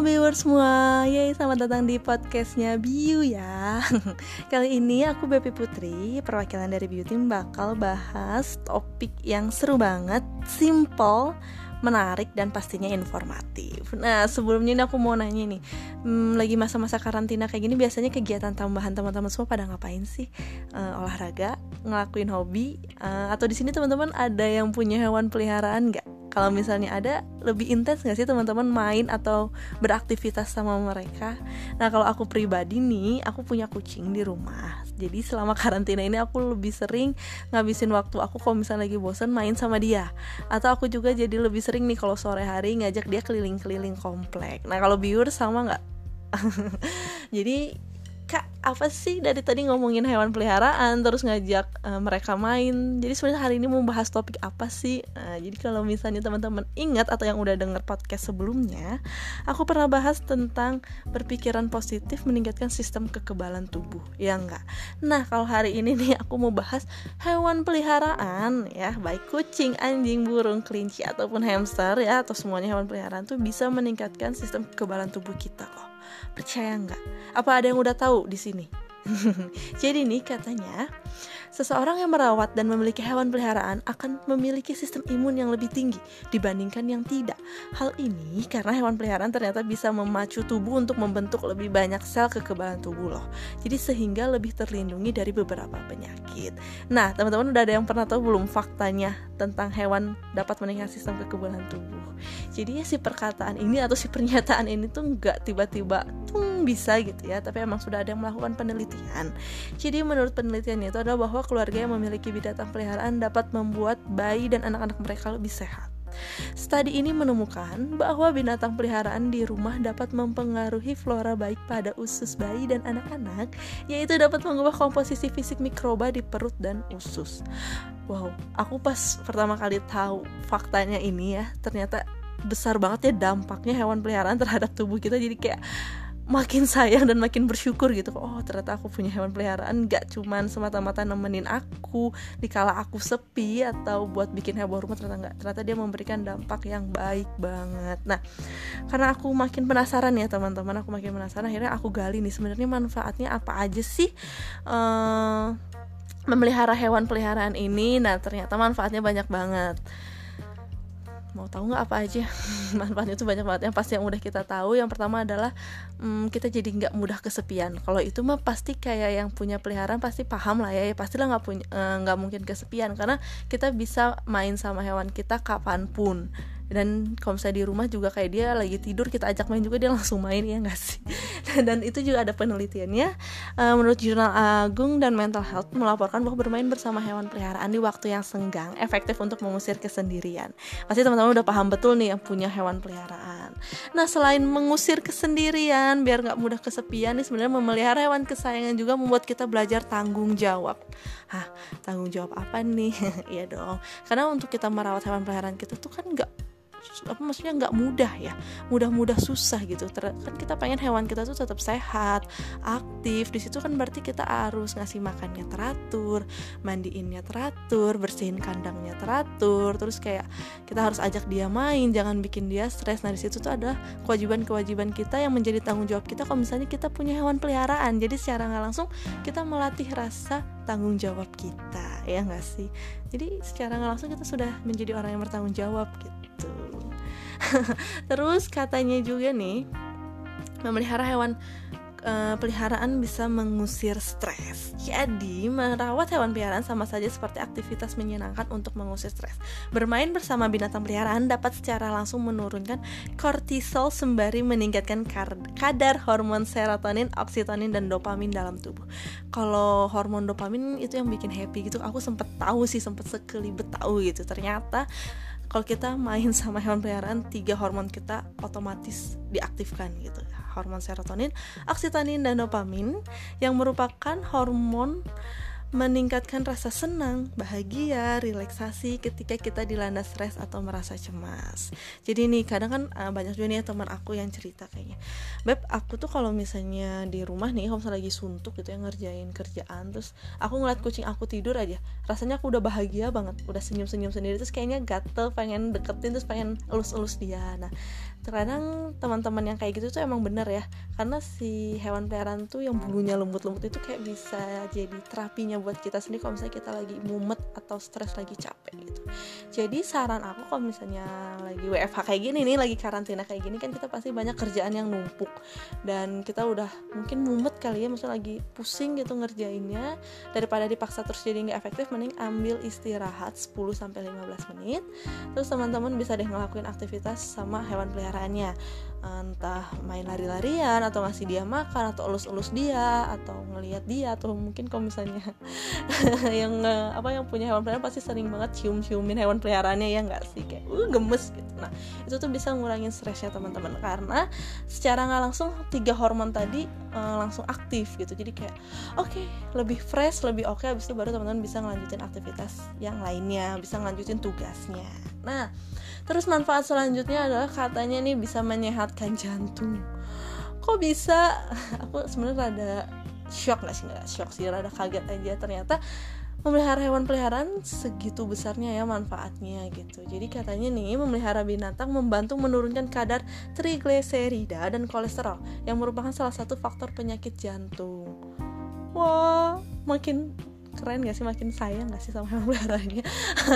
Viewers semua, Yeay selamat datang di podcastnya Biu ya Kali ini aku Bepi Putri, perwakilan dari Biu Team bakal bahas topik yang seru banget, simple, menarik dan pastinya informatif Nah sebelumnya ini aku mau nanya nih hmm, Lagi masa-masa karantina kayak gini biasanya kegiatan tambahan teman-teman semua pada ngapain sih? Uh, olahraga, ngelakuin hobi, uh, atau di sini teman-teman ada yang punya hewan peliharaan nggak? Kalau misalnya ada lebih intens gak sih teman-teman main atau beraktivitas sama mereka? Nah kalau aku pribadi nih aku punya kucing di rumah. Jadi selama karantina ini aku lebih sering ngabisin waktu aku kalau misalnya lagi bosen main sama dia. Atau aku juga jadi lebih sering nih kalau sore hari ngajak dia keliling-keliling komplek. Nah kalau biur sama nggak? Jadi kak apa sih dari tadi ngomongin hewan peliharaan terus ngajak uh, mereka main? Jadi sebenarnya hari ini mau bahas topik apa sih? Uh, jadi kalau misalnya teman-teman ingat atau yang udah denger podcast sebelumnya aku pernah bahas tentang berpikiran positif meningkatkan sistem kekebalan tubuh ya enggak nah kalau hari ini nih aku mau bahas hewan peliharaan ya baik kucing anjing burung kelinci ataupun hamster ya atau semuanya hewan peliharaan tuh bisa meningkatkan sistem kekebalan tubuh kita loh Percaya nggak? Apa ada yang udah tahu di sini? Jadi nih katanya Seseorang yang merawat dan memiliki hewan peliharaan akan memiliki sistem imun yang lebih tinggi dibandingkan yang tidak. Hal ini karena hewan peliharaan ternyata bisa memacu tubuh untuk membentuk lebih banyak sel kekebalan tubuh loh. Jadi sehingga lebih terlindungi dari beberapa penyakit. Nah, teman-teman udah ada yang pernah tahu belum faktanya tentang hewan dapat meningkatkan sistem kekebalan tubuh? Jadi ya si perkataan ini atau si pernyataan ini tuh nggak tiba-tiba bisa gitu ya, tapi emang sudah ada yang melakukan penelitian. Jadi menurut penelitian itu adalah bahwa keluarga yang memiliki binatang peliharaan dapat membuat bayi dan anak-anak mereka lebih sehat. Studi ini menemukan bahwa binatang peliharaan di rumah dapat mempengaruhi flora baik pada usus bayi dan anak-anak, yaitu dapat mengubah komposisi fisik mikroba di perut dan usus. Wow, aku pas pertama kali tahu faktanya ini ya, ternyata besar banget ya dampaknya hewan peliharaan terhadap tubuh kita. Jadi kayak makin sayang dan makin bersyukur gitu. Oh ternyata aku punya hewan peliharaan. Gak cuman semata-mata nemenin aku dikala aku sepi atau buat bikin heboh rumah ternyata nggak. Ternyata dia memberikan dampak yang baik banget. Nah karena aku makin penasaran ya teman-teman. Aku makin penasaran akhirnya aku gali nih sebenarnya manfaatnya apa aja sih uh, memelihara hewan peliharaan ini. Nah ternyata manfaatnya banyak banget mau tahu nggak apa aja? Manfaatnya itu banyak banget. Yang pasti yang udah kita tahu yang pertama adalah hmm, kita jadi nggak mudah kesepian. Kalau itu mah pasti kayak yang punya peliharaan pasti paham lah ya, ya pastilah nggak punya eh, nggak uh, mungkin kesepian. Karena kita bisa main sama hewan kita kapan pun dan kalau misalnya di rumah juga kayak dia lagi tidur kita ajak main juga dia langsung main ya nggak sih? Dan itu juga ada penelitiannya. Uh, menurut jurnal Agung dan Mental Health melaporkan bahwa bermain bersama hewan peliharaan di waktu yang senggang efektif untuk mengusir kesendirian. Pasti teman-teman udah paham betul nih yang punya hewan peliharaan. Nah selain mengusir kesendirian biar nggak mudah kesepian nih sebenarnya memelihara hewan kesayangan juga membuat kita belajar tanggung jawab. Hah, tanggung jawab apa nih? Iya dong. Karena untuk kita merawat hewan peliharaan kita tuh kan nggak apa maksudnya nggak mudah ya mudah-mudah susah gitu. Ter kan kita pengen hewan kita tuh tetap sehat aktif. Di situ kan berarti kita harus ngasih makannya teratur mandiinnya teratur bersihin kandangnya teratur. Terus kayak kita harus ajak dia main jangan bikin dia stres. Nah di situ tuh ada kewajiban-kewajiban kita yang menjadi tanggung jawab kita kalau misalnya kita punya hewan peliharaan. Jadi secara nggak langsung kita melatih rasa tanggung jawab kita ya nggak sih? Jadi secara nggak langsung kita sudah menjadi orang yang bertanggung jawab gitu terus katanya juga nih memelihara hewan uh, peliharaan bisa mengusir stres. Jadi, merawat hewan peliharaan sama saja seperti aktivitas menyenangkan untuk mengusir stres. Bermain bersama binatang peliharaan dapat secara langsung menurunkan kortisol sembari meningkatkan kadar hormon serotonin, oksitonin dan dopamin dalam tubuh. Kalau hormon dopamin itu yang bikin happy gitu, aku sempet tahu sih, sempet sekelibet tahu gitu. Ternyata kalau kita main sama hewan peliharaan tiga hormon kita otomatis diaktifkan gitu. Hormon serotonin, oksitonin dan dopamin yang merupakan hormon meningkatkan rasa senang, bahagia, relaksasi ketika kita dilanda stres atau merasa cemas. Jadi nih kadang kan uh, banyak juga nih teman aku yang cerita kayaknya, beb aku tuh kalau misalnya di rumah nih, kalau lagi suntuk gitu ya ngerjain kerjaan, terus aku ngeliat kucing aku tidur aja, rasanya aku udah bahagia banget, udah senyum-senyum sendiri, terus kayaknya gatel pengen deketin, terus pengen elus-elus dia. Nah terkadang teman-teman yang kayak gitu tuh emang bener ya. Karena si hewan peliharaan tuh yang bulunya lembut-lembut itu kayak bisa jadi terapinya buat kita sendiri kalau misalnya kita lagi mumet atau stres lagi capek gitu. Jadi saran aku kalau misalnya lagi WFH kayak gini nih lagi karantina kayak gini kan kita pasti banyak kerjaan yang numpuk. Dan kita udah mungkin mumet kali ya maksudnya lagi pusing gitu ngerjainnya. Daripada dipaksa terus jadi nggak efektif mending ambil istirahat 10 sampai 15 menit. Terus teman-teman bisa deh ngelakuin aktivitas sama hewan peliharaan kegiatannya entah main lari-larian atau ngasih dia makan atau elus-elus dia atau ngelihat dia atau mungkin kalau misalnya yang apa yang punya hewan peliharaan pasti sering banget cium-ciumin hewan peliharaannya ya nggak sih? Kayak uh gemes gitu. Nah itu tuh bisa ngurangin stresnya teman-teman karena secara nggak langsung tiga hormon tadi uh, langsung aktif gitu. Jadi kayak oke okay, lebih fresh lebih oke okay, abis itu baru teman-teman bisa ngelanjutin aktivitas yang lainnya bisa ngelanjutin tugasnya. Nah Terus manfaat selanjutnya adalah katanya nih bisa menyehatkan jantung. Kok bisa? Aku sebenarnya rada shock gak sih nggak shock sih, rada kaget aja ternyata memelihara hewan peliharaan segitu besarnya ya manfaatnya gitu. Jadi katanya nih memelihara binatang membantu menurunkan kadar trigliserida dan kolesterol yang merupakan salah satu faktor penyakit jantung. Wah, makin keren gak sih? Makin sayang gak sih sama hewan peliharaannya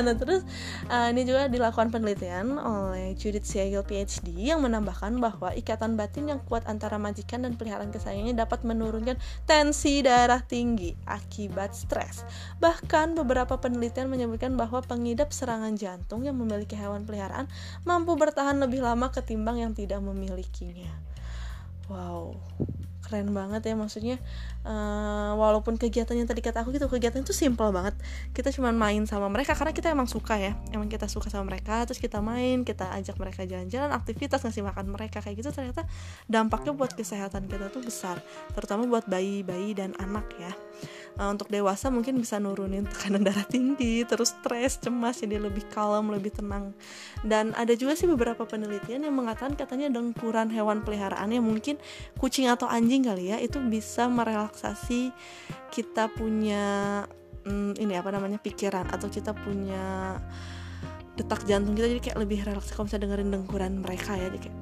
nah terus uh, ini juga dilakukan penelitian oleh Judith Siegel PhD yang menambahkan bahwa ikatan batin yang kuat antara majikan dan peliharaan kesayangannya dapat menurunkan tensi darah tinggi akibat stres. Bahkan beberapa penelitian menyebutkan bahwa pengidap serangan jantung yang memiliki hewan peliharaan mampu bertahan lebih lama ketimbang yang tidak memilikinya. Wow keren banget ya maksudnya uh, walaupun kegiatannya tadi kata aku gitu kegiatan itu simple banget. Kita cuma main sama mereka karena kita emang suka ya. Emang kita suka sama mereka terus kita main kita ajak mereka jalan-jalan aktivitas ngasih makan mereka kayak gitu ternyata dampaknya buat kesehatan kita tuh besar. Terutama buat bayi-bayi dan anak ya uh, untuk dewasa mungkin bisa nurunin tekanan darah tinggi terus stres cemas jadi lebih kalem lebih tenang. Dan ada juga sih beberapa penelitian yang mengatakan katanya dengkuran hewan peliharaan yang mungkin kucing atau anjing anjing kali ya itu bisa merelaksasi kita punya hmm, ini apa namanya pikiran atau kita punya detak jantung kita jadi kayak lebih relaks kalau misalnya dengerin dengkuran mereka ya jadi kayak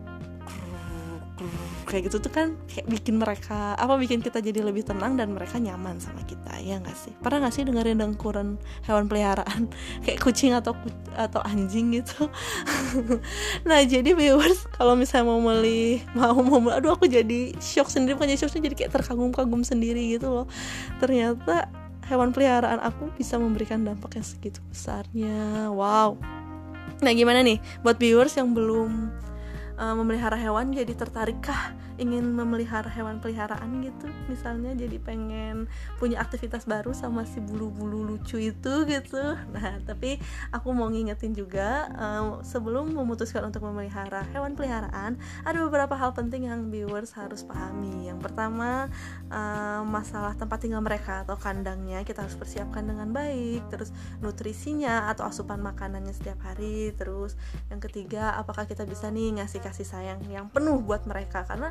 kayak gitu tuh kan kayak bikin mereka apa bikin kita jadi lebih tenang dan mereka nyaman sama kita ya nggak sih? Pernah nggak sih dengerin dengkuran hewan peliharaan? Kayak kucing atau atau anjing gitu. Nah jadi viewers kalau misalnya mau beli mau mau aduh aku jadi shock sendiri bukan jadi shock jadi kayak terkagum-kagum sendiri gitu loh. Ternyata hewan peliharaan aku bisa memberikan dampak yang segitu besarnya. Wow. Nah gimana nih? Buat viewers yang belum uh, memelihara hewan jadi tertarikkah ingin memelihara hewan peliharaan gitu. Misalnya jadi pengen punya aktivitas baru sama si bulu-bulu lucu itu gitu. Nah tapi aku mau ngingetin juga uh, sebelum memutuskan untuk memelihara hewan peliharaan ada beberapa hal penting yang viewers harus pahami. Yang pertama uh, masalah tempat tinggal mereka atau kandangnya kita harus persiapkan dengan baik. Terus nutrisinya atau asupan makanannya setiap hari. Terus yang ketiga apakah kita bisa nih ngasih kasih sayang yang penuh buat mereka? Karena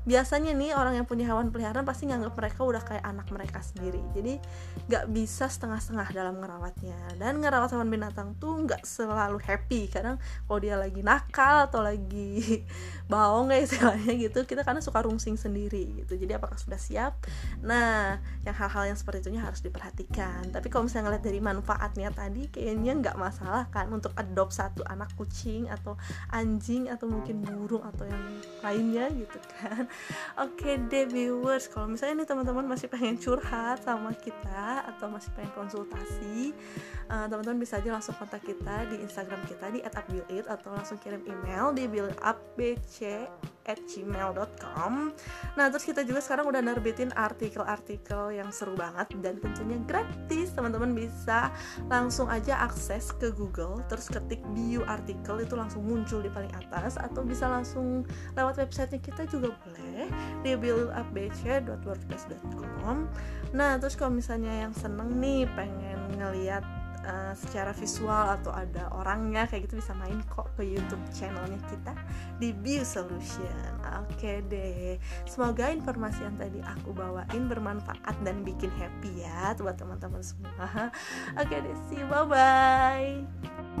biasanya nih orang yang punya hewan peliharaan pasti nganggap mereka udah kayak anak mereka sendiri. Jadi nggak bisa setengah-setengah dalam ngerawatnya. Dan ngerawat hewan binatang tuh nggak selalu happy. Kadang kalau dia lagi nakal atau lagi baong ya istilahnya gitu kita karena suka rungsing sendiri gitu. Jadi apakah sudah siap? Nah yang hal-hal yang seperti itu harus diperhatikan. Tapi kalau misalnya ngeliat dari manfaatnya tadi kayaknya nggak masalah kan untuk adopt satu anak kucing atau anjing atau mungkin burung atau yang lainnya gitu kan Oke deh viewers, kalau misalnya nih teman-teman masih pengen curhat sama kita atau masih pengen konsultasi, uh, teman-teman bisa aja langsung kontak kita di Instagram kita di @upbuild atau langsung kirim email di buildupbc at gmail.com Nah terus kita juga sekarang udah nerbitin artikel-artikel yang seru banget dan tentunya gratis. Teman-teman bisa langsung aja akses ke Google Terus ketik bio artikel itu langsung muncul di paling atas. Atau bisa langsung lewat websitenya kita juga boleh Di buildupbc.wordpress.com Nah terus kalau misalnya yang seneng nih pengen ngeliat uh, secara visual atau ada orangnya kayak gitu bisa main kok ke YouTube channelnya kita di View Solution. Oke okay deh, semoga informasi yang tadi aku bawain bermanfaat dan bikin happy ya buat teman-teman semua. Oke okay deh, see you, bye bye.